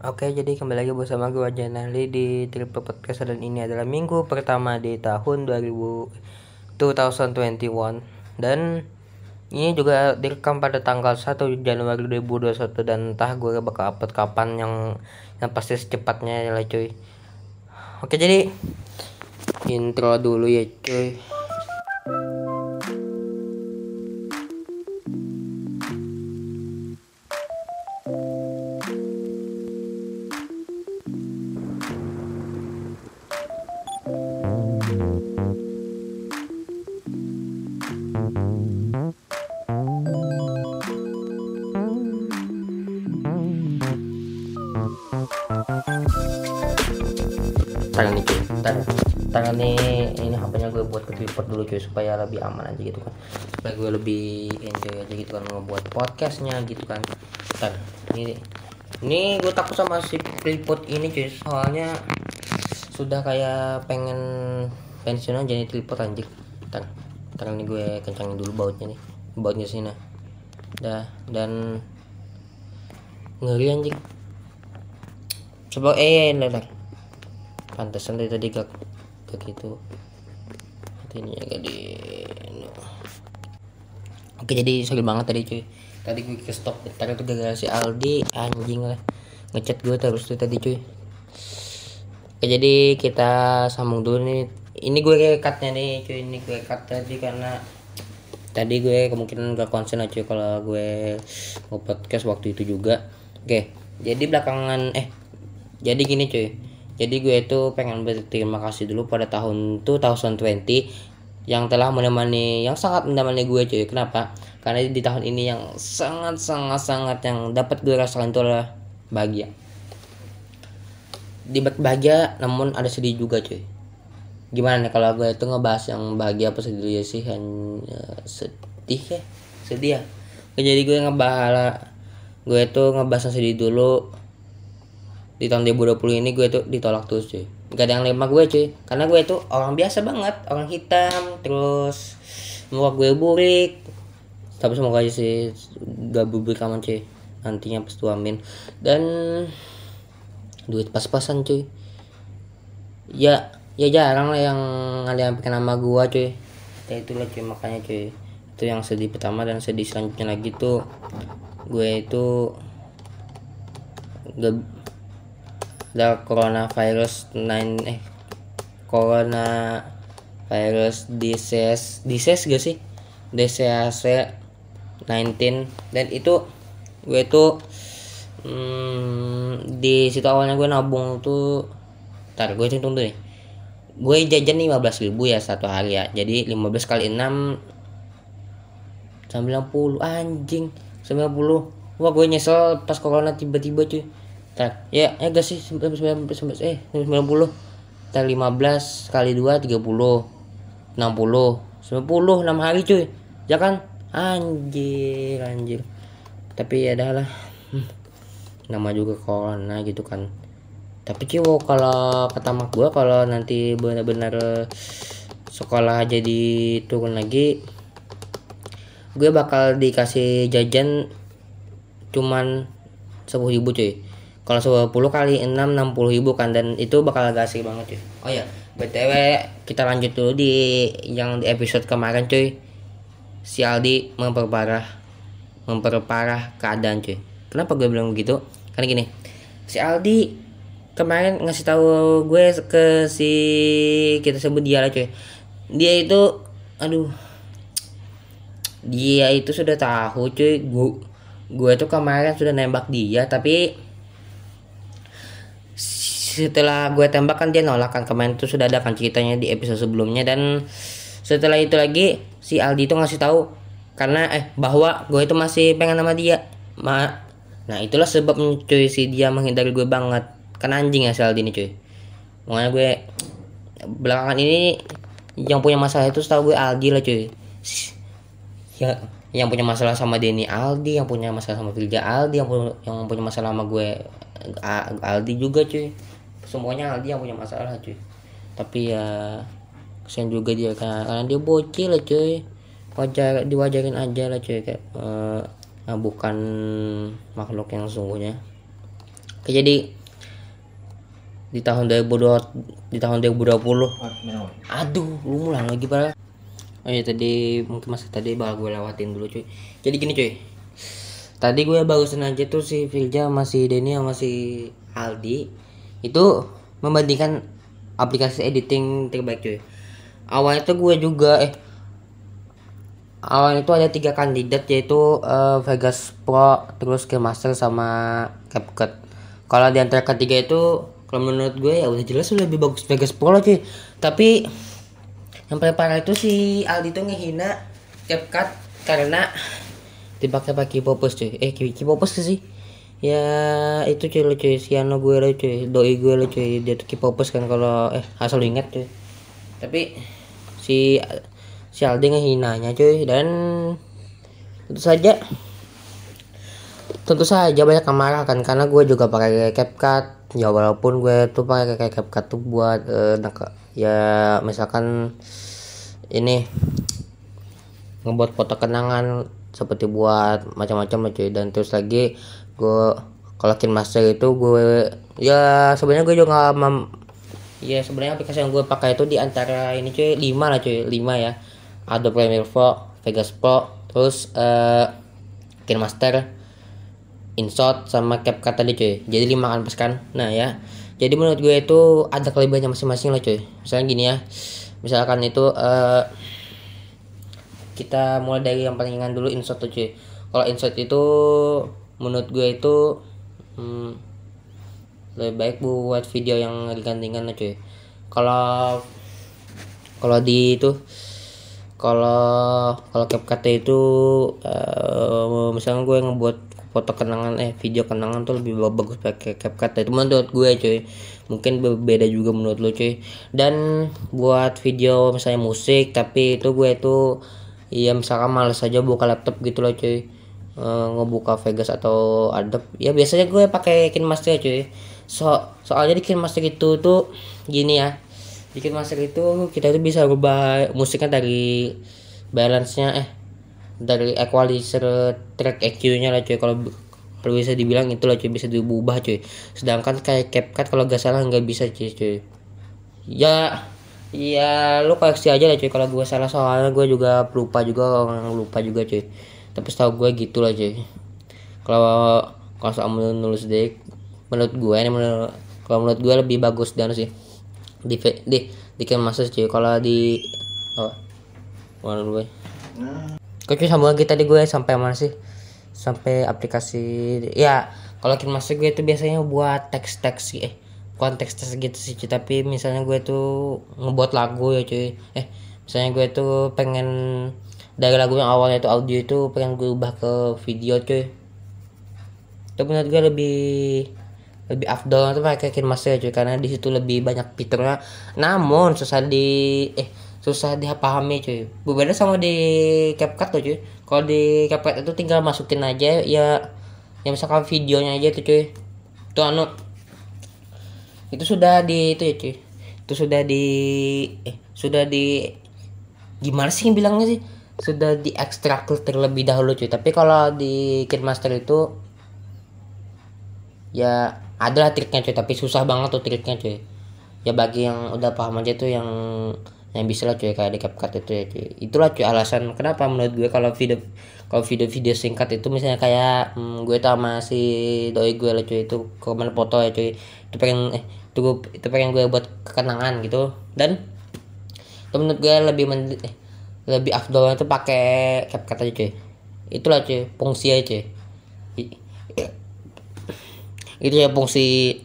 Oke, jadi kembali lagi bersama gue Janali di Triple Podcast dan ini adalah minggu pertama di tahun 2000 2021 dan ini juga direkam pada tanggal 1 Januari 2021 dan entah gue bakal upload kapan yang yang pasti secepatnya ya lah cuy. Oke, jadi intro dulu ya cuy. Dulu cuy supaya lebih aman aja gitu kan. Supaya gue lebih enjoy aja gitu kan ngebuat podcastnya gitu kan. Ntar ini ini gue takut sama si tripod ini cuy soalnya sudah kayak pengen pensiun aja nih tripod anjir ntar ntar ini gue kencangin dulu bautnya nih bautnya sini dah dan ngeri anjing. Coba eh ntar pantesan dari tadi gak gak gitu ini agak di oke jadi sorry banget tadi cuy. Tadi gue ke stop bentar itu gara-gara si Aldi. Anjing lah. Ngechat gue terus tuh tadi cuy. Oke jadi kita sambung dulu nih. Ini gue cutnya nih cuy. Ini gue cut tadi karena tadi gue kemungkinan gak konsen aja kalau gue mau podcast waktu itu juga. Oke jadi belakangan eh jadi gini cuy jadi gue itu pengen berterima kasih dulu pada tahun 2020 yang telah menemani yang sangat menemani gue cuy. Kenapa? Karena di tahun ini yang sangat sangat sangat yang dapat gue rasakan itu adalah bahagia. Di bahagia namun ada sedih juga cuy. Gimana nih kalau gue itu ngebahas yang bahagia apa sedih? Ya sih hanya sedih ya. Sedih ya. Jadi gue ngebahas gue itu ngebahas sedih dulu di tahun 2020 ini gue tuh ditolak terus cuy. Gak ada yang lema gue cuy. Karena gue itu orang biasa banget. Orang hitam terus muka gue burik. Tapi semoga aja sih gak burik aman cuy. Nantinya pas tuh amin. Dan duit pas-pasan cuy. Ya ya jarang lah yang ada yang nama gue cuy. Ya itulah cuy. Makanya cuy itu yang sedih pertama dan sedih selanjutnya lagi tuh gue itu gak the coronavirus 9 eh corona virus disease disease gak sih? Disease 19 dan itu gue tuh hmm, di situ awalnya gue nabung tuh ntar gue hitung dulu nih. Gue jajan 15 ribu ya satu hari ya. Jadi 15 kali 6 90 anjing 90 wah gue nyesel pas corona tiba-tiba cuy Tar, ya, ya gak sih 90 eh 90. Tar 15 kali 2 30. 60. 90 6 hari cuy. Ya kan? Anjir, anjir. Tapi ya dah lah. Hmm. Nama juga corona gitu kan. Tapi ciwo kalau kata mak gua kalau nanti benar-benar sekolah jadi turun lagi gue bakal dikasih jajan cuman sepuluh ribu cuy kalau 10 kali 6 60 ribu kan dan itu bakal agak asik banget cuy. Oh ya btw kita lanjut dulu di yang di episode kemarin cuy. Si Aldi memperparah memperparah keadaan cuy. Kenapa gue bilang begitu? Karena gini si Aldi kemarin ngasih tahu gue ke si kita sebut dia lah cuy. Dia itu aduh dia itu sudah tahu cuy. Gue gue tuh kemarin sudah nembak dia tapi setelah gue tembak kan dia nolak kan kemarin tuh sudah ada kan ceritanya di episode sebelumnya. Dan setelah itu lagi si Aldi itu ngasih tahu karena eh bahwa gue itu masih pengen sama dia. Ma nah itulah sebab cuy si dia menghindari gue banget. Kan anjing ya si Aldi ini cuy. Makanya gue belakangan ini yang punya masalah itu tahu gue Aldi lah cuy. Ya yang punya masalah sama Denny Aldi yang punya masalah sama Vilja Aldi yang punya masalah sama gue Aldi juga cuy semuanya Aldi yang punya masalah cuy. Tapi ya kesian juga dia karena dia bocil lah cuy. Wajar diwajarin aja lah cuy kayak uh, bukan makhluk yang sungguhnya Oke, jadi di tahun 2020 di tahun 2020 aduh lu mulai lagi pak. Oh ya tadi mungkin masih tadi bakal gue lewatin dulu cuy. Jadi gini cuy. Tadi gue barusan aja tuh si Filja masih Denny sama si Aldi itu membandingkan aplikasi editing terbaik cuy. Awalnya tuh gue juga eh awalnya itu ada tiga kandidat yaitu uh, Vegas Pro terus Master sama CapCut. Kalau di antara ketiga itu kalau menurut gue ya udah jelas lebih bagus Vegas Pro lah cuy. Tapi yang paling parah itu si Aldi tuh ngehina CapCut karena dipakai pakai popus cuy. Eh kiki popus sih ya itu cuy lo cuy si Ano gue lo cuy doi gue lo cuy dia tuh kipopus kan kalau eh asal ingat cuy. Tapi si si Aldi ngehinanya cuy dan tentu saja tentu saja banyak yang marah kan karena gue juga pakai CapCut. Ya walaupun gue tuh pakai CapCut tuh buat uh, ya misalkan ini ngebuat foto kenangan seperti buat macam-macam cuy. Dan terus lagi gue kalau master itu gue ya sebenarnya gue juga mem, ya sebenarnya aplikasi yang gue pakai itu di antara ini cuy 5 lah cuy 5 ya. Adobe Premiere Pro Vegas Pro terus uh, Master InShot sama CapCut tadi cuy. Jadi lima kan pas kan? Nah ya jadi menurut gue itu ada kelebihannya masing-masing lah cuy. Misalnya gini ya misalkan itu uh, kita mulai dari yang paling ringan dulu InShot tuh cuy. Kalau InShot itu menurut gue itu hmm, lebih baik buat video yang ringan-ringan lah cuy kalau kalau di itu kalau kalau CapCut itu uh, misalnya gue ngebuat foto kenangan eh video kenangan tuh lebih bagus pakai CapCut. Itu menurut gue cuy. Mungkin beda juga menurut lo cuy. Dan buat video misalnya musik tapi itu gue itu ya misalkan males aja buka laptop gitu loh cuy e, ngebuka Vegas atau Adobe ya biasanya gue pakai KineMaster cuy. So soalnya di KineMaster itu tuh gini ya. Di KineMaster itu kita itu bisa rubah musiknya dari balance nya eh dari equalizer track EQ nya lah cuy. Kalau kalau bisa dibilang itu lah cuy. Bisa diubah cuy. Sedangkan kayak CapCut kalau gak salah nggak bisa cuy cuy. Ya ya lu koleksi aja lah cuy kalau gue salah. Soalnya gue juga lupa juga orang lupa juga cuy tapi setahu gue gitu lah cuy. Kalau kalau soal nulis dek menurut gue ini menurut kalau menurut gue lebih bagus dan sih. Di di di Canvas cuy. Kalau di oh mana gue Oke sambungan kita di gue sampai mana sih? Sampai aplikasi ya kalau kita masuk gue itu biasanya buat teks-teks sih eh konteks teks gitu sih cuy. tapi misalnya gue tuh ngebuat lagu ya cuy. Eh misalnya gue tuh pengen dari lagu yang awalnya itu audio itu pengen gue ubah ke video cuy. Itu menurut gue lebih lebih afdol itu pakai KineMaster ya cuy. Karena di situ lebih banyak fiturnya. Namun susah di eh susah dipahami cuy. Berbeda sama di CapCut tuh cuy. Kalau di CapCut itu tinggal masukin aja ya yang misalkan videonya aja tuh cuy. Tuh anu. Itu sudah di itu ya cuy. Itu sudah di eh sudah di gimana sih bilangnya sih sudah di ekstrak terlebih dahulu cuy. Tapi kalau di KineMaster itu ya adalah triknya cuy. Tapi susah banget tuh triknya cuy. Ya bagi yang udah paham aja tuh yang yang bisa lah cuy. Kayak di CapCut itu ya cuy. Itulah cuy alasan kenapa menurut gue kalau video kalau video-video singkat itu misalnya kayak hmm, gue sama si doi gue lah cuy. Itu komen foto ya cuy. Itu pengen eh itu itu pengen gue buat kenangan gitu. Dan itu menurut gue lebih men, eh, lebih afdol itu pakai CapCut aja cuy itulah cuy fungsi aja cuy itu ya fungsi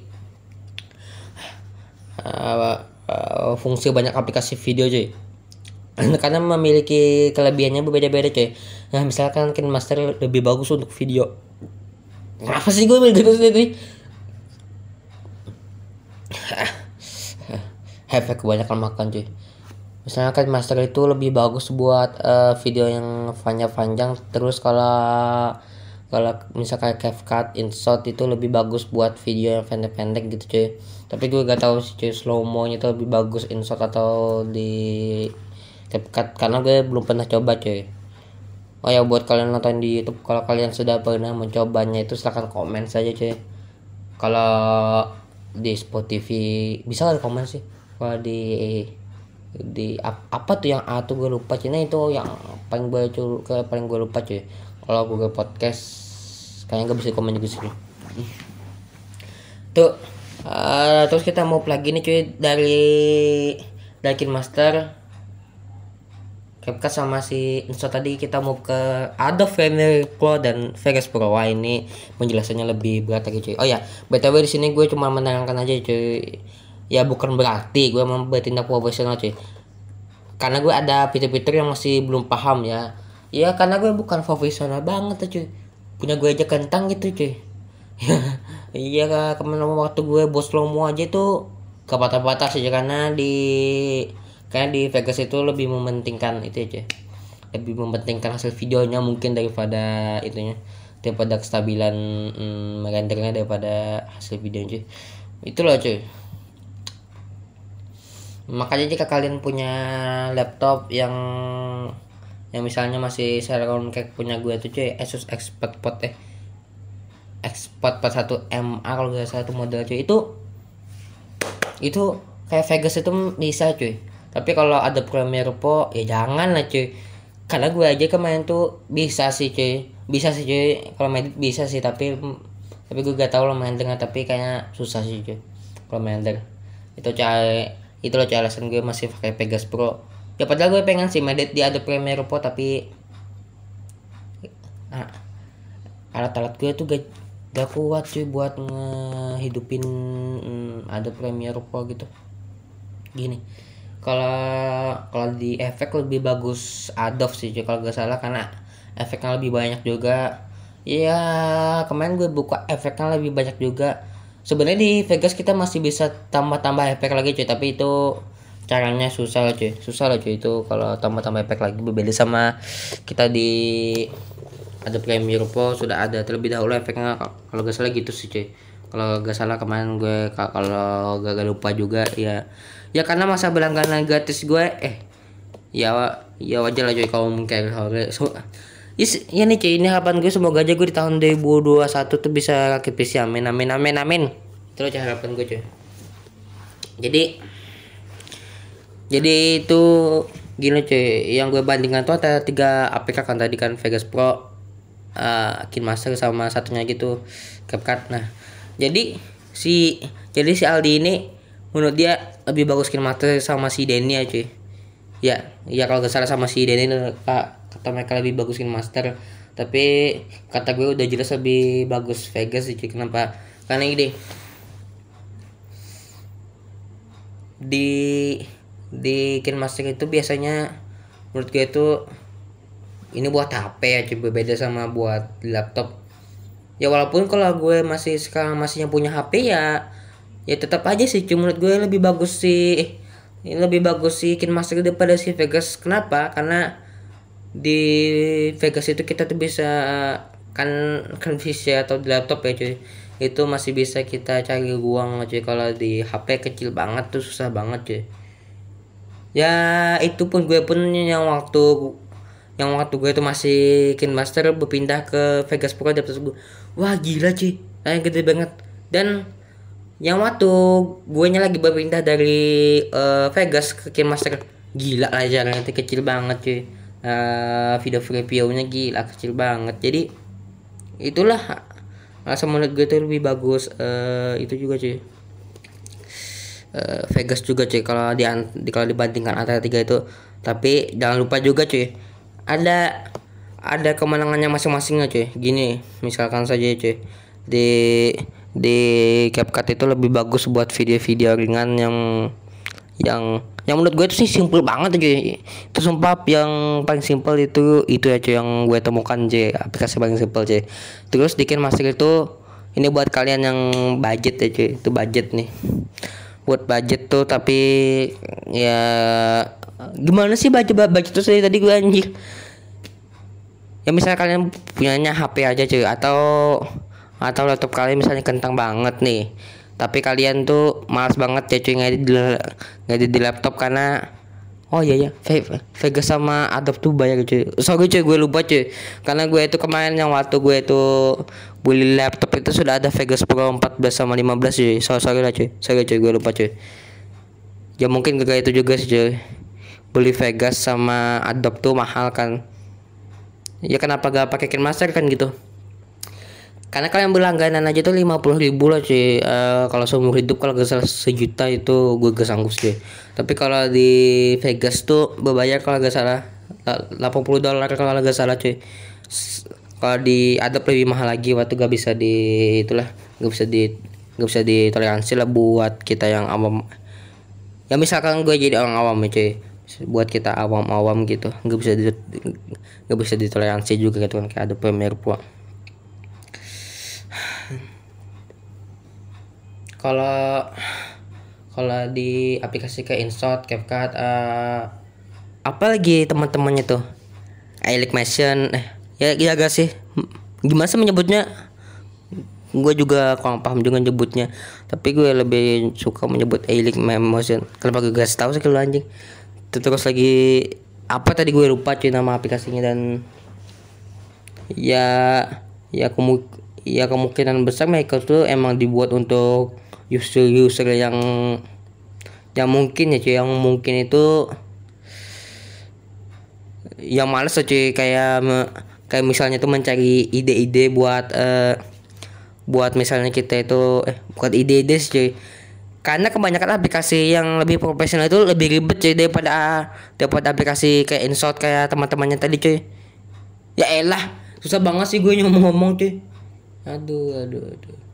uh, uh, fungsi banyak aplikasi video cuy karena memiliki kelebihannya berbeda-beda cuy nah misalkan Master lebih bagus untuk video. Apa sih gue gitu sendiri? Efek kebanyakan makan cuy misalnya kan master itu lebih bagus buat uh, video yang panjang-panjang terus kalau kalau misalkan CapCut InShot itu lebih bagus buat video yang pendek-pendek gitu cuy. Tapi gue gak tahu sih cuy slow mo nya itu lebih bagus InShot atau di CapCut karena gue belum pernah coba cuy. Oh ya buat kalian nonton di YouTube kalau kalian sudah pernah mencobanya itu silahkan komen saja cuy. Kalau di Spotify bisa ada komen sih? Kalau di di ap- apa tuh yang A tuh gue lupa Cina itu yang paling gue ke paling gue lupa cuy. Kalau Google Podcast kayaknya gak bisa komen juga sih tuh eh, terus kita mau plugin nih cuy dari dari Master. CapCut sama si Insta tadi kita mau ke Adobe Premiere Pro dan Vegas Pro. Wah ini penjelasannya lebih berat lagi cuy. Oh ya btw di sini gue cuma menerangkan aja cuy ya bukan berarti gue mau bertindak profesional cuy. Karena gue ada fitur-fitur yang masih belum paham ya. Ya karena gue bukan profesional banget tuh cuy. Punya gue aja kentang gitu cuy. Iya ke mana waktu gue bos lomo aja tuh ke patah-patah sih karena di karena di Vegas itu lebih mementingkan itu aja lebih mementingkan hasil videonya mungkin daripada itunya daripada kestabilan hmm, rendernya daripada hasil videonya cuy. Itu loh cuy makanya jika kalian punya laptop yang yang misalnya masih Celeron kayak punya gue tuh cuy Asus Expert Pod eh Expert 41 MA kalau gak salah itu model cuy. Itu itu kayak Vegas itu bisa cuy. Tapi kalau ada Premiere Pro ya jangan lah cuy. Karena gue aja kemarin tuh bisa sih cuy. Bisa sih cuy. Kalau main bisa sih tapi tapi gue gak tau lo main dengan tapi kayaknya susah sih cuy. Kalau main itu cari itu loh alasan gue masih pakai Pegas Pro. Ya padahal gue pengen sih medit di ada Premiere Pro tapi ah, alat-alat gue tuh gak, gak kuat cuy buat ngehidupin hmm, ada Premiere Pro gitu. Gini kalau kalau di efek lebih bagus Adobe sih kalau gak salah karena efeknya lebih banyak juga. Ya kemarin gue buka efeknya lebih banyak juga sebenarnya di Vegas kita masih bisa tambah-tambah efek lagi cuy. Tapi itu caranya susah lah cuy. Susah lah cuy itu kalau tambah-tambah efek lagi. Berbeda sama kita di ada Premiere Pro sudah ada. Terlebih dahulu efeknya kalau gak salah gitu sih cuy. Kalau gak salah kemarin gue kalau gak, gak lupa juga ya ya karena masa berlangganan gratis gue eh ya ya wajar lah cuy kalau mungkin so, Yes, ya nih cuy, ini harapan gue semoga aja gue di tahun 2021 tuh bisa rakit PC amin amin amin amin. Itu aja harapan gue cuy. Jadi jadi itu gini cuy, yang gue bandingkan tuh ada tiga APK kan tadi kan Vegas Pro, uh, KineMaster sama satunya gitu CapCut. Nah, jadi si jadi si Aldi ini menurut dia lebih bagus KineMaster sama si Denny ya cuy. Ya, ya kalau gak sama si Denny kak kata mereka lebih bagusin master tapi kata gue udah jelas lebih bagus Vegas sih kenapa? Karena ini di di master itu biasanya menurut gue itu ini buat HP ya coba beda sama buat laptop. Ya walaupun kalau gue masih sekarang masih yang punya HP ya ya tetap aja sih cuma menurut gue lebih bagus sih lebih bagus sih master daripada si Vegas. Kenapa? Karena di Vegas itu kita tuh bisa kan kan PC atau di laptop ya cuy. Itu masih bisa kita cari uang cuy. Kalau di HP kecil banget tuh susah banget cuy. Ya itu pun gue pun yang waktu yang waktu gue itu masih Master berpindah ke Vegas Pro dapet gue wah gila cuy. Yang gede banget. Dan yang waktu gue nya lagi berpindah dari uh, Vegas ke Master gila lah jalan itu kecil banget cuy uh, video reviewnya gila kecil banget. Jadi itulah rasa menurut gue tuh lebih bagus uh, itu juga cuy. Uh, Vegas juga cuy kalau di, di kalau dibandingkan antara tiga itu. Tapi jangan lupa juga cuy ada ada kemenangannya masing-masingnya cuy. Gini misalkan saja cuy di di CapCut itu lebih bagus buat video-video ringan yang yang yang menurut gue itu sih simple banget aja itu sumpah yang paling simple itu itu aja yang gue temukan aja aplikasi paling simple aja terus bikin master itu ini buat kalian yang budget ya cuy itu budget nih. Buat budget tuh tapi ya gimana sih budget budget tuh saya tadi gue anjir? Ya misalnya kalian punyanya HP aja cuy atau atau laptop kalian misalnya kentang banget nih tapi kalian tuh malas banget ya cuy ngedit di, ngedit di laptop karena Oh iya ya, Ve- Vegas sama Adobe tuh bayar cuy. Sorry cuy, gue lupa cuy. Karena gue itu kemarin yang waktu gue itu beli laptop itu sudah ada Vegas Pro 14 sama 15 cuy. Sorry, sorry lah cuy. Sorry cuy, gue lupa cuy. Ya mungkin gara itu juga sih cuy. Beli Vegas sama Adobe tuh mahal kan. Ya kenapa gak pakai Kinemaster kan gitu. Karena kalian berlangganan aja tuh 50 ribu lah cuy. Eh, Kalau seumur hidup kalau gak salah sejuta itu gue gak sanggup sih Tapi kalau di Vegas tuh berbayar kalau gak salah la- 80 dolar kalau gak salah cuy. Kalau di Adobe lebih mahal lagi waktu gak bisa di itulah gak bisa di gak bisa ditoleransi lah buat kita yang awam. Ya misalkan gue jadi orang awam ya cuy. Buat kita awam-awam gitu nggak bisa di nggak bisa ditoleransi juga gitu kan kayak ada Premiere kalau kalau di aplikasi kayak InShot, CapCut, eh, apa lagi teman-temannya tuh? Motion, eh ya ya gak sih? Gimana sih menyebutnya? Gue juga kurang paham juga nyebutnya. Tapi gue lebih suka menyebut Elic Motion. Kenapa gue gak tahu sih kalau anjing? Terus lagi apa tadi gue lupa cuy nama aplikasinya dan ya ya kemu ya kemungkinan besar mereka tuh emang dibuat untuk user-user yang yang mungkin ya cuy. Yang mungkin itu yang males ya cuy. Kayak kayak misalnya tuh mencari ide-ide buat eh, buat misalnya kita itu eh bukan ide-ide sih cuy. Karena kebanyakan aplikasi yang lebih profesional itu lebih ribet cuy daripada daripada aplikasi kayak InShot kayak teman-temannya tadi cuy. Ya elah susah banget sih gue ngomong-ngomong cuy. Aduh aduh aduh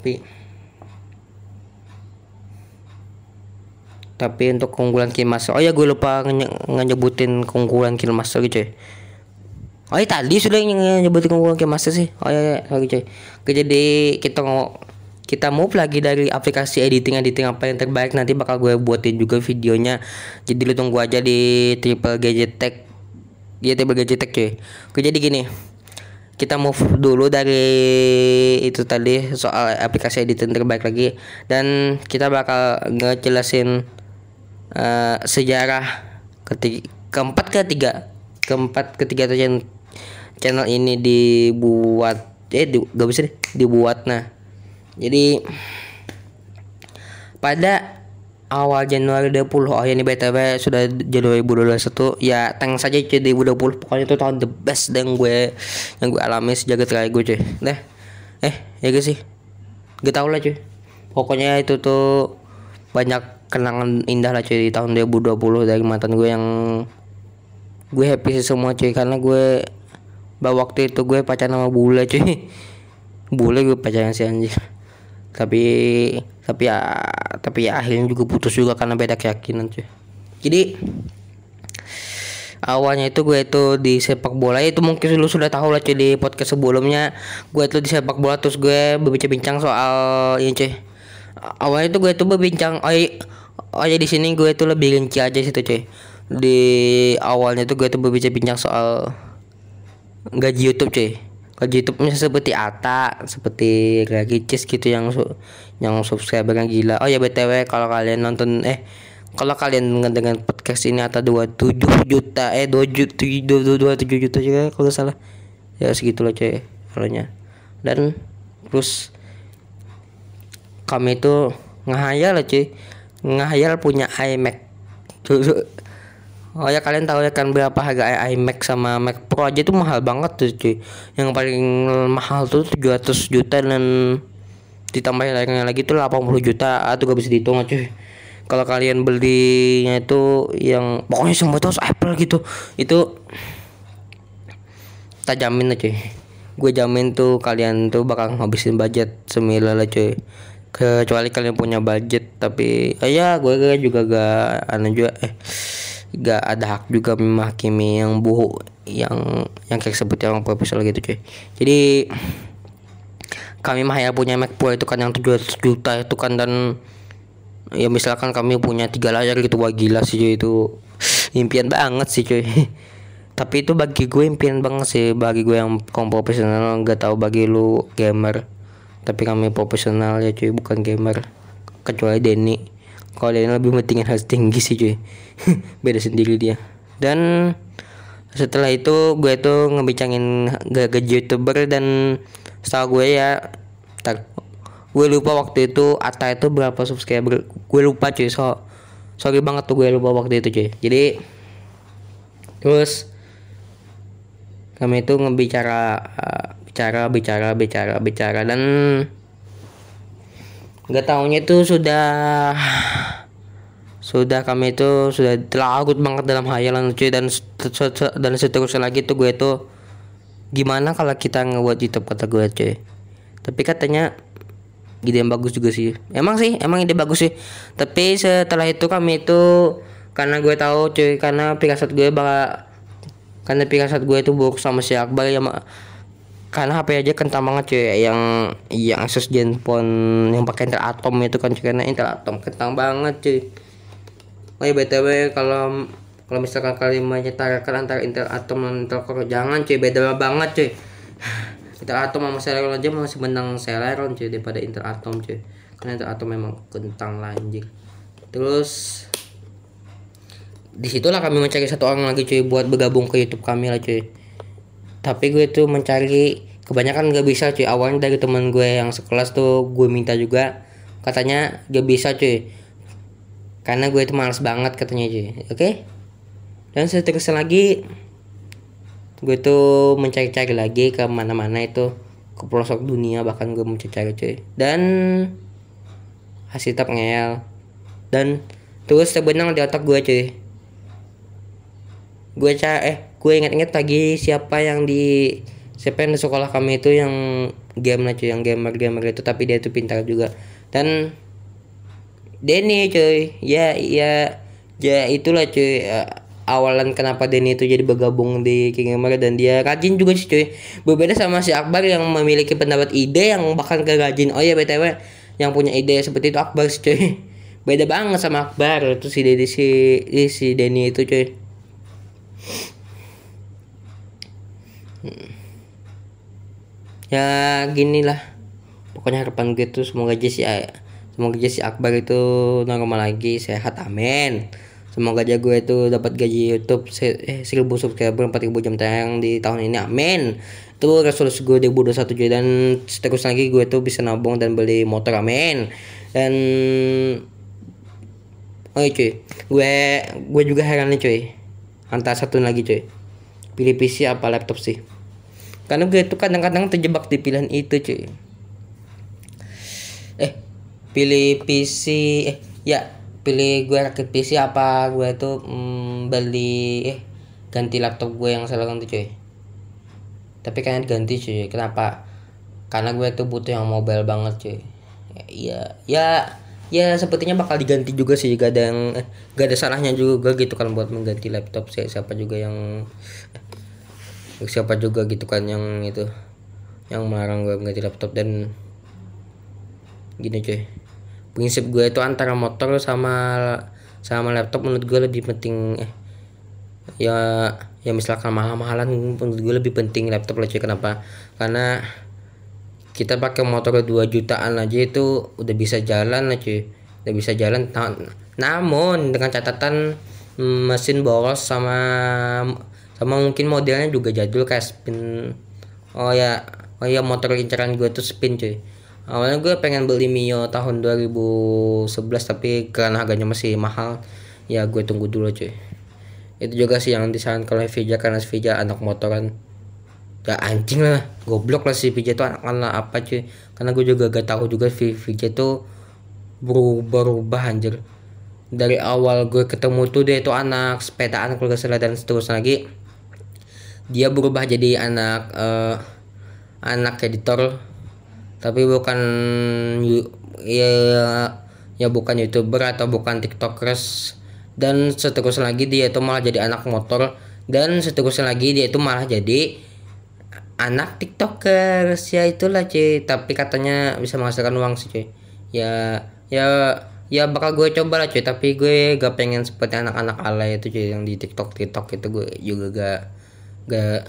tapi tapi untuk keunggulan Killmaster oh ya gue lupa nge- ngesebutin keunggulan Killmaster gitu cuy Oh iya tadi sudah nge- nyebutin keunggulan Killmaster sih. Oh iya, iya sorry cuy Oke, jadi kita mau kita move lagi dari aplikasi editing editing apa yang terbaik. Nanti bakal gue buatin juga videonya. Jadi lu tunggu aja di triple gadget tech ya triple gadget tech cuy Oke jadi gini kita move dulu dari itu tadi soal aplikasi editing terbaik lagi. Dan kita bakal ngejelasin eh, sejarah ketiga, keempat ketiga keempat ketiga tuh channel ini dibuat eh di, gak bisa deh dibuat nah. Jadi pada awal Januari 20 oh ya ini BTW sudah Januari 2021 ya thanks saja cuy 2020 pokoknya itu tahun the best yang gue yang gue alami sejak terakhir gue cuy. Deh. Eh ya gak sih? Gak tau lah cuy. Pokoknya itu tuh banyak kenangan indah lah cuy di tahun 2020 dari mantan gue yang gue happy sih semua cuy. Karena gue bahwa waktu itu gue pacaran sama bule cuy. Bule gue pacaran sih anjir tapi tapi ya tapi ya akhirnya juga putus juga karena beda keyakinan cuy. Jadi awalnya itu gue itu di sepak bola itu mungkin lu sudah tahu lah cuy di podcast sebelumnya. Gue itu di sepak bola terus gue berbincang soal ini cuy. Awalnya itu gue itu berbincang oh, i- oh ya di sini gue itu lebih rinci aja situ cuy. Di awalnya itu gue itu berbincang soal gaji YouTube cuy gaji YouTube misalnya seperti Ata seperti Gragi Cheese gitu yang su- yang subscribernya gila. Oh ya btw kalau kalian nonton eh kalau kalian dengan podcast ini Ata 27 juta eh 2 juta 27 juta juga kalau salah. Ya segitulah cuy kalaunya dan terus kami itu ngehayal lah cuy. Ngehayal punya iMac. Oh ya kalian tahu ya kan berapa harga iMac sama Mac Pro aja itu mahal banget tuh cuy. Yang paling mahal tuh 700 juta dan ditambah lainnya lagi tuh 80 juta atau gak bisa dihitung cuy. Kalau kalian belinya itu yang pokoknya semua itu harus Apple gitu. Itu tak jamin lah cuy. Gue jamin tuh kalian tuh bakal ngabisin budget semila lah cuy. Kecuali kalian punya budget tapi eh, ya gue juga gak aneh juga eh gak ada hak juga menghakimi yang buhu yang yang kayak seperti orang profesional gitu cuy. Jadi kami mah ya punya Mac Pro itu kan yang 700 juta itu kan dan ya misalkan kami punya tiga layar gitu wah gila sih cuy. Itu impian banget sih cuy. Tapi itu bagi gue impian banget sih bagi gue yang kaum profesional nggak tahu bagi lu gamer. Tapi kami profesional ya cuy bukan gamer. Kecuali Denny kalau dia lebih pentingin harus tinggi sih cuy. Beda sendiri dia. Dan setelah itu gue tuh ngebicangin gaji youtuber dan setahu gue ya tar, gue lupa waktu itu Ata itu berapa subscriber. Gue lupa cuy. So sorry banget tuh gue lupa waktu itu cuy. Jadi terus kami itu ngebicara uh, bicara bicara bicara bicara dan nggak tahunya itu sudah sudah kami itu sudah terlagut banget dalam hayalan cuy dan dan seterusnya lagi tuh gue tuh gimana kalau kita ngebuat YouTube kata gue cuy? Tapi katanya ide yang bagus juga sih. Emang sih emang ide bagus sih. Tapi setelah itu kami itu karena gue tahu cuy karena pirasat gue bakal karena pirasat gue itu buruk sama si Akbar ya karena HP aja kentang banget cuy. Yang yang Asus Zenfone yang pakai Intel Atom itu kan cuy. Karena Intel Atom kentang banget cuy. Oh ya btw kalau kalau misalkan kalian menyetarkan antara Intel Atom dan Intel Core jangan cuy. Beda banget cuy. Intel Atom sama Celeron aja masih menang Celeron cuy daripada Intel Atom cuy. Karena Intel Atom memang kentang lanjut terus di situlah kami mencari satu orang lagi cuy buat bergabung ke YouTube kami lah cuy tapi gue tuh mencari kebanyakan gak bisa cuy. Awalnya dari teman gue yang sekelas tuh gue minta juga. Katanya gak bisa cuy. Karena gue itu males banget katanya cuy. Oke? Okay? dan seterusnya lagi gue tuh mencari-cari lagi ke mana-mana itu. Ke pelosok dunia bahkan gue mencari-cari cuy. Dan hasil tetap ngeyel. Dan terus terbenang di otak gue cuy. Gue cari eh gue inget-inget lagi siapa yang di siapa yang di sekolah kami itu yang game lah cuy yang gamer gamer itu tapi dia itu pintar juga. Dan Denny cuy. Ya ya ya itulah cuy. Uh, awalan kenapa Denny itu jadi bergabung di King Gamer dan dia rajin juga sih cuy. Berbeda sama si Akbar yang memiliki pendapat ide yang bahkan ke rajin. Oh ya btw yang punya ide seperti itu Akbar sih cuy. Beda banget sama Akbar itu si Denny si si Denny itu cuy ya gini lah pokoknya harapan gue tuh semoga aja si semoga aja si Akbar itu normal lagi sehat amin. Semoga aja gue itu dapat gaji YouTube eh, 1000 subscriber 4000 jam tayang di tahun ini amin. Itu resolusi gue di 2021 cuy dan terus lagi gue tuh bisa nabung dan beli motor amin. Dan oh iya cuy gue gue juga heran nih cuy. Antara satu lagi cuy pilih PC apa laptop sih? Karena gue tuh kadang-kadang terjebak di pilihan itu cuy. Eh pilih PC eh ya pilih gue rakit PC apa gue tuh mm, beli eh ganti laptop gue yang salah ganti cuy. Tapi kayaknya ganti cuy. Kenapa? Karena gue tuh butuh yang mobile banget cuy. Ya ya ya sepertinya bakal diganti juga sih gak ada yang eh, gak ada salahnya juga gitu kan buat mengganti laptop siapa juga yang siapa juga gitu kan yang itu yang melarang gue ganti laptop dan gini cuy. Prinsip gue itu antara motor sama sama laptop menurut gue lebih penting eh ya ya misalkan mahal-mahalan menurut gue lebih penting laptop lah cuy. Kenapa? Karena kita pakai motor 2 jutaan aja itu udah bisa jalan cuy. Udah bisa jalan. Namun dengan catatan mm, mesin boros sama sama mungkin modelnya juga jadul kayak spin. Oh ya oh ya motor incaran gue tuh spin cuy. Awalnya gue pengen beli Mio tahun 2011 tapi karena harganya masih mahal ya gue tunggu dulu cuy. Itu juga sih yang disaran kalau Vija karena Vija anak motoran ya anjing lah goblok lah si Vija tuh anak-anak apa cuy. Karena gue juga gak tahu juga Vija tuh berubah-ubah anjir. Dari awal gue ketemu tuh dia itu anak sepedaan kalau gak salah dan seterusnya lagi dia berubah jadi anak uh, anak editor. Tapi bukan ya ya bukan youtuber atau bukan tiktokers. Dan seterusnya lagi dia itu malah jadi anak motor. Dan seterusnya lagi dia itu malah jadi anak tiktokers. Ya itulah cuy. Tapi katanya bisa menghasilkan uang sih cuy. Ya ya ya bakal gue coba lah cuy. Tapi gue gak pengen seperti anak-anak alay itu cuy yang di tiktok tiktok itu. Gue juga gak gak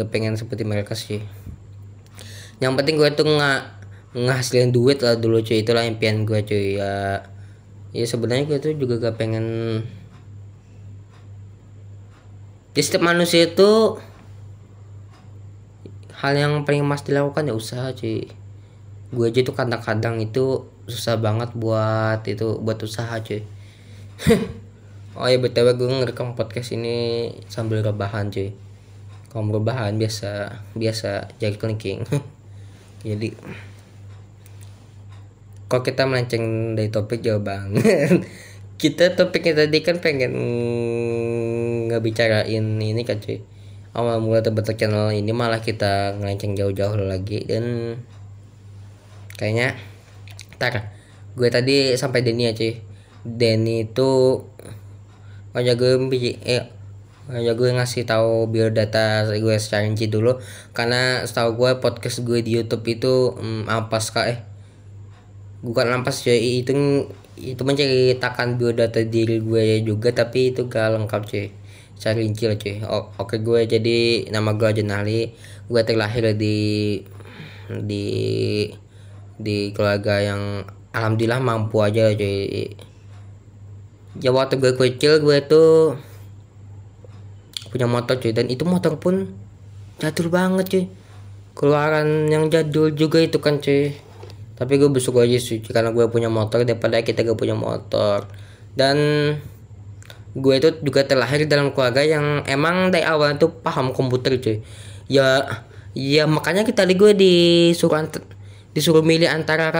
gak pengen seperti mereka sih. Yang penting gue tuh nggak ngasilin duit lah dulu cuy. Itulah impian gue cuy. Ya ya sebenarnya gue tuh juga gak pengen. Di setiap manusia itu hal yang paling mas dilakukan ya usaha cuy. Gue aja tuh kadang-kadang itu susah banget buat itu buat usaha cuy. Oh ya btw gue ngerekam podcast ini sambil rebahan cuy. Kalau rebahan biasa biasa jadi kelingking. Jadi kalau kita melenceng dari topik jauh banget. Kita topiknya tadi kan pengen ngebicarain ini kan cuy awal mula terbentuk channel ini malah kita ngelenceng jauh-jauh lagi. Dan kayaknya tar gue tadi sampai Denny ya cuy. Denny itu aja gue eh aja gue ngasih tahu biodata gue secara rinci dulu. Karena setahu gue podcast gue di YouTube itu hmm, ampas kak eh. Bukan ampas cuy. Itu itu menceritakan biodata diri gue juga tapi itu gak lengkap cuy cari rinci lah cuy. Oh, oke gue jadi nama gue Jenali gue terlahir di di di keluarga yang alhamdulillah mampu aja cuy. Ya waktu gue kecil gue tuh punya motor cuy. Dan itu motor pun jadul banget cuy. Keluaran yang jadul juga itu kan cuy. Tapi gue bersyukur aja sih karena gue punya motor. Daripada kita gak punya motor. Dan gue itu juga terlahir dalam keluarga yang emang dari awal tuh paham komputer cuy. Ya ya makanya kita di gue disuruh disuruh milih antara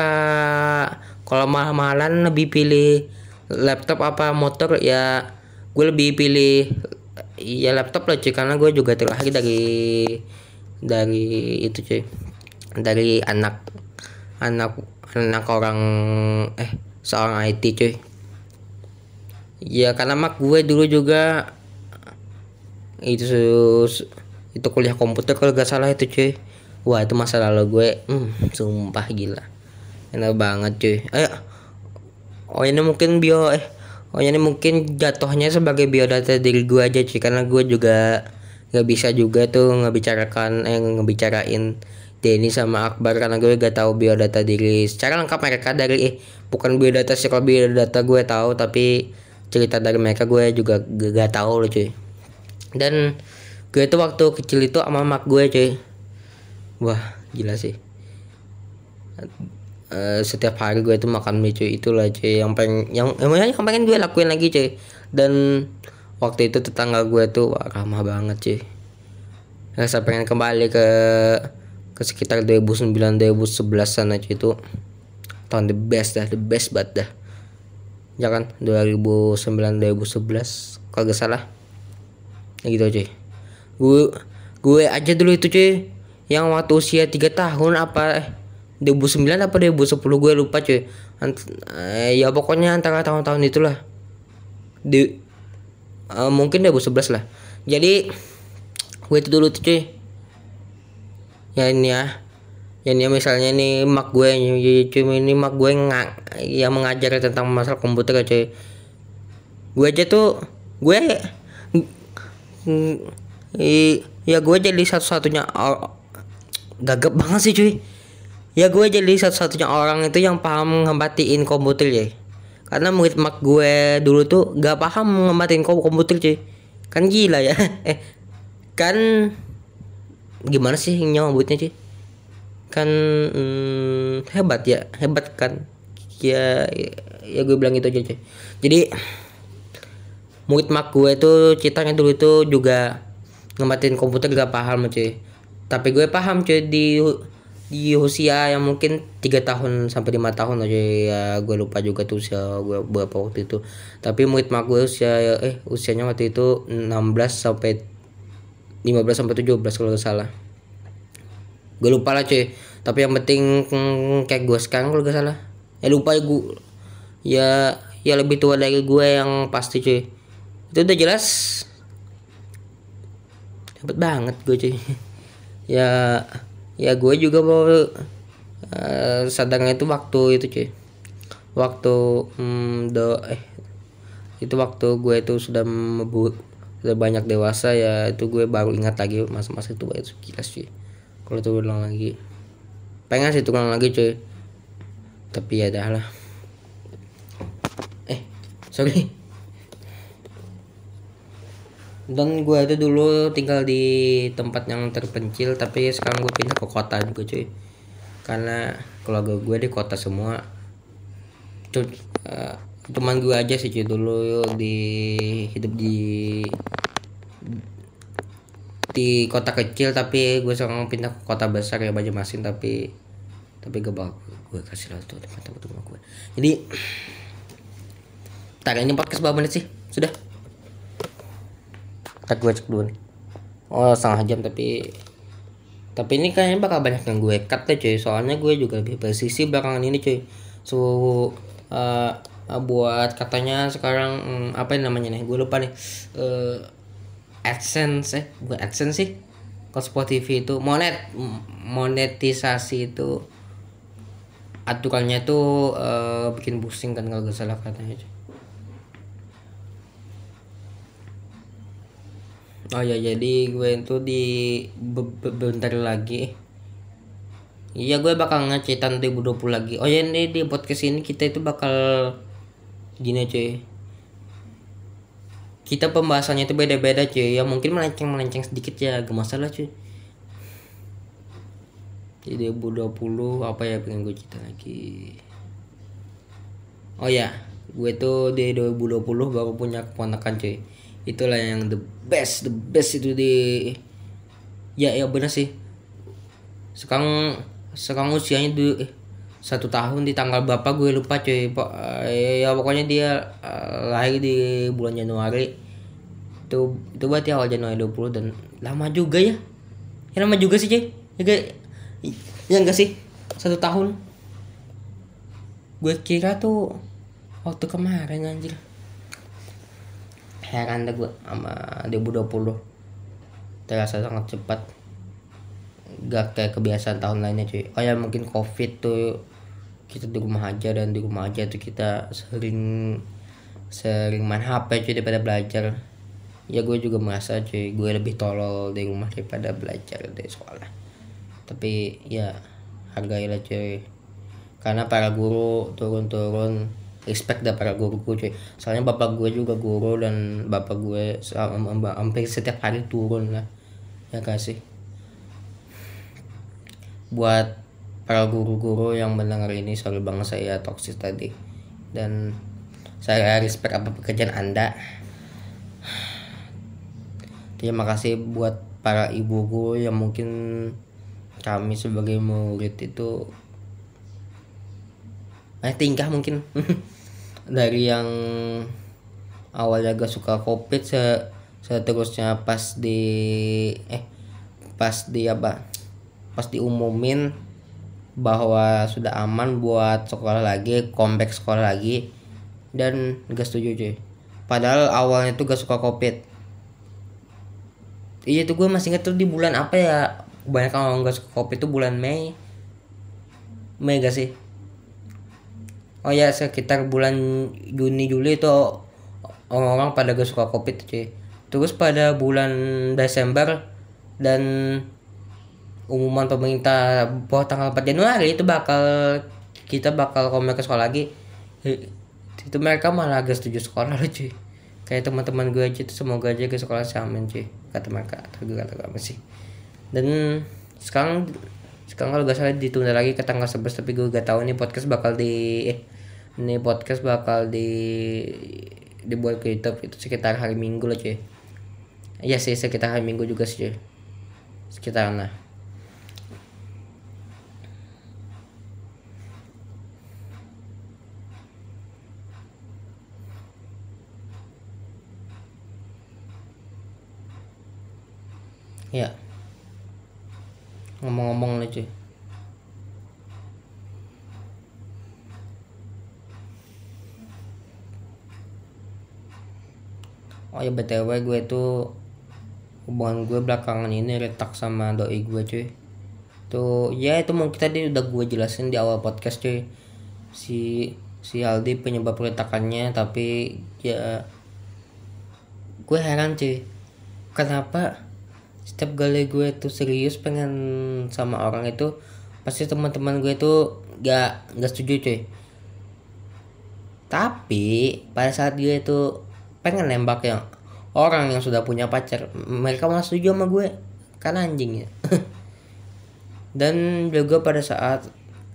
kalau mahal-mahalan lebih pilih laptop apa motor ya gue lebih pilih ya laptop lah cuy. Karena gue juga terlahir dari dari itu cuy. Dari anak anak anak orang eh seorang IT cuy ya karena mak gue dulu juga itu itu kuliah komputer kalau gak salah itu cuy. Wah itu masa lalu gue hmm, sumpah gila. Enak banget cuy. Ayo oh ini mungkin bio eh oh ini mungkin jatuhnya sebagai biodata diri gue aja cuy karena gue juga nggak bisa juga tuh ngebicarakan eh ngebicarain Denny sama Akbar karena gue gak tahu biodata diri secara lengkap mereka dari eh bukan biodata sih kalau biodata gue tahu tapi cerita dari mereka gue juga gak, tahu loh cuy. Dan gue tuh waktu kecil itu sama mak gue cuy. Wah gila sih. Uh, setiap hari gue tuh makan mie cuy. Itulah cuy yang pengen yang emangnya yang pengen gue lakuin lagi cuy. Dan waktu itu tetangga gue tuh wah, ramah banget cuy. Rasa pengen kembali ke ke sekitar 2009 2011 sana itu. Tahun the best dah the best banget dah ya kan? 2009 2011 kalau gak salah. Ya gitu cuy. Gue gue aja dulu itu cuy. Yang waktu usia 3 tahun apa eh 2009 apa 2010 gue lupa cuy. Ant eh, ya pokoknya antara tahun-tahun itulah. Di uh, mungkin 2011 lah. Jadi gue itu dulu tuh cuy. Ya ini ya ya ini ya misalnya ini mak gue cuma ini mak gue nggak yang mengajar tentang masalah komputer ya, cuy. Gue aja tuh gue ya gue jadi satu-satunya gagap banget sih cuy. Ya gue jadi satu-satunya orang itu yang paham ngebatiin komputer ya karena murid mak gue dulu tuh gak paham ngebatiin komputer cuy. Kan gila ya. Eh kan gimana sih nyambutnya sih kan hmm, hebat ya hebat kan. Ya ya gue bilang itu aja cuy. Jadi murid mak gue itu ceritanya dulu itu juga ngematin komputer gak paham cuy. Tapi gue paham cuy di di usia yang mungkin tiga tahun sampai lima tahun aja ya gue lupa juga tuh usia gue berapa waktu itu. Tapi murid mak gue usia eh usianya waktu itu 16 sampai 15 sampai 17 kalau gak salah gue lupa lah cuy. Tapi yang penting hmm, kayak gue sekarang kalau gak salah. Ya lupa ya gue ya ya lebih tua dari gue yang pasti cuy. Itu udah jelas. Hebat banget gue cuy. Ya ya gue juga mau uh, sadarnya itu waktu itu cuy. Waktu hmm, do eh itu waktu gue itu sudah mebut udah banyak dewasa ya itu gue baru ingat lagi masa-masa itu itu jelas cuy kalau itu ulang lagi. Pengen sih ulang lagi cuy. Tapi ya dah lah. Sorry. Dan gue itu dulu tinggal di tempat yang terpencil tapi sekarang gue pindah ke kota juga cuy. Karena keluarga gue di kota semua. Tuh uh, teman gue aja sih cuy dulu di hidup di di kota kecil tapi gue sekarang pindah ke kota besar ya Banjarmasin tapi tapi gue bakal gue kasih lah tuh teman-teman gue jadi ini podcast berapa menit sih? Sudah? Tak gue cek dulu nih. Oh setengah jam tapi tapi ini kayaknya bakal banyak yang gue cut deh cuy. Soalnya gue juga lebih presisi belakangan ini cuy. So uh, buat katanya sekarang um, apa yang namanya nih? Gue lupa nih. Uh, adsense eh bukan adsense sih. Kalau Spotify itu monet monetisasi itu aturannya tuh uh, bikin pusing kan kalau gak salah katanya oh ya jadi gue itu di bentar lagi. Iya gue bakal ngecek tahun 2020 lagi. Oh ya ini di podcast ini kita itu bakal gini cuy kita pembahasannya itu beda-beda cuy. Ya mungkin melenceng melenceng sedikit ya gak masalah cuy. Jadi 2020 apa ya pengen gue cerita lagi. Oh ya. Gue tuh di 2020 baru punya keponakan cuy. Itulah yang the best the best itu di ya ya benar sih. Sekarang sekarang usianya di eh, satu tahun di tanggal berapa gue lupa cuy. Eh, ya pokoknya dia uh, lahir di bulan Januari itu itu berarti awal Januari 20 dan lama juga ya. Ya lama juga sih cuy ya ya enggak sih? Satu tahun. Gue kira tuh waktu kemarin anjir. Heran deh gue sama 2020 terasa sangat cepat. Gak kayak kebiasaan tahun lainnya cuy. Oh ya mungkin covid tuh kita di rumah aja dan di rumah aja tuh kita sering sering main HP cuy daripada belajar ya gue juga merasa cuy gue lebih tolol di rumah daripada belajar di sekolah. Tapi ya hargailah cuy. Karena para guru turun-turun respect dah para guru gue cuy. Soalnya bapak gue juga guru dan bapak gue hampir setiap hari turun lah. Ya kasih buat para guru-guru yang mendengar ini sorry banget saya toksis tadi. Dan saya respect apa pekerjaan anda terima kasih buat para ibu guru yang mungkin kami sebagai murid itu eh tingkah mungkin dari yang awalnya gak suka covid se seterusnya pas di eh pas di apa pas diumumin bahwa sudah aman buat sekolah lagi comeback sekolah lagi dan gak setuju cuy. Padahal awalnya tuh gak suka covid iya tuh gue masih inget tuh di bulan apa ya? Banyak orang gak suka covid tuh bulan Mei. Mei gak sih? Oh ya sekitar bulan Juni Juli itu orang-orang pada gak suka kopi tuh cuy. Terus pada bulan Desember dan umuman pemerintah bahwa tanggal 4 Januari itu bakal kita bakal komen ke sekolah lagi itu mereka malah agak setuju sekolah loh cuy kayak teman-teman gue aja tuh semoga aja ke sekolah sama cuy kata mereka atau gue kata apa sih dan sekarang sekarang kalau gak salah ditunda lagi ke tanggal 11 tapi gue gak tahu ini podcast bakal di eh, ini podcast bakal di dibuat ke YouTube itu sekitar hari Minggu lah cuy. Iya sih sekitar hari Minggu juga sih cuy. Sekitar nah ya ngomong-ngomong nih cuy. Oh ya btw gue tuh hubungan gue belakangan ini retak sama doi gue cuy. Tuh ya itu mungkin tadi udah gue jelasin di awal podcast cuy. Si si Aldi penyebab retakannya tapi ya gue heran cuy. Kenapa setiap kali gue tuh serius pengen sama orang itu pasti teman-teman gue tuh gak gak setuju cuy. Tapi pada saat dia itu pengen nembak yang orang yang sudah punya pacar mereka malah setuju sama gue. Kan anjing ya. Dan juga pada saat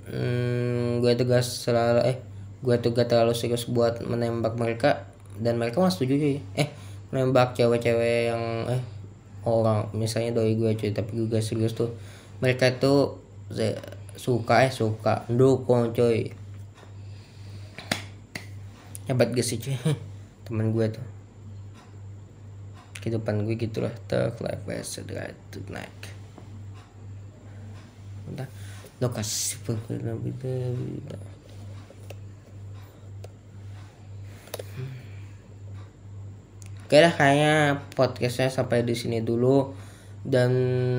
hmm, gue tugas selalu eh gue tuh gak terlalu serius buat menembak mereka dan mereka malah setuju cuy. Eh menembak cewek-cewek yang eh orang misalnya doi gue cuy tapi gue serius tuh. Mereka itu suka eh suka. Dukung cuy. Hebat gak sih cuy? Teman gue tuh. Kehidupan gue gitulah talk life right to night udah. Lokasi pengguna Oke lah kayaknya podcastnya sampai di sini dulu. Dan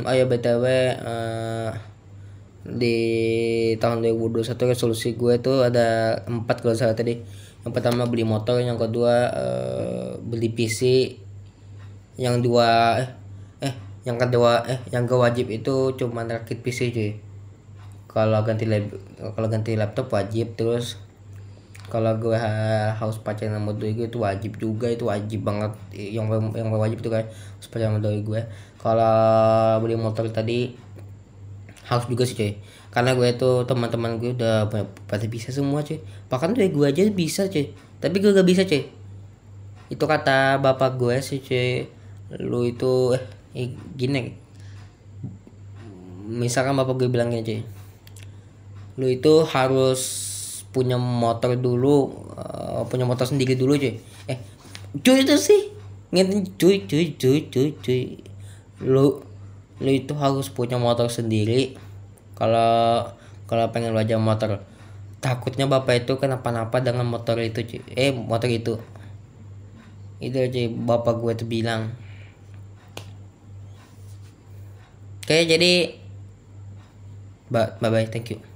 oh ya btw uh, di tahun 2021 resolusi gue tuh ada empat kalau salah tadi. Yang pertama beli motor yang kedua uh, beli PC yang dua eh, eh yang kedua eh yang gak wajib itu cuma rakit PC cuy. Kalau ganti kalau ganti laptop wajib terus kalau gue harus pacaran sama doi gue itu wajib juga itu wajib banget. Yang yang wajib itu kayak harus pacaran sama doi gue. Kalau beli motor tadi harus juga sih cuy. Karena gue itu teman-teman gue udah pada bisa semua cuy. Bahkan tuh gue aja bisa cuy. Tapi gue gak bisa cuy. Itu kata bapak gue sih cuy. Lu itu eh gini. Misalkan bapak gue bilang gini cuy. Lu itu harus punya motor dulu uh, punya motor sendiri dulu cuy. Eh cuy itu sih ngerti cuy cuy cuy cuy cuy. Lu lu itu harus punya motor sendiri. Kalau kalau pengen belajar motor takutnya bapak itu kenapa-napa dengan motor itu cuy. Eh motor itu. Itu cuy bapak gue tuh bilang. Oke jadi bye bye thank you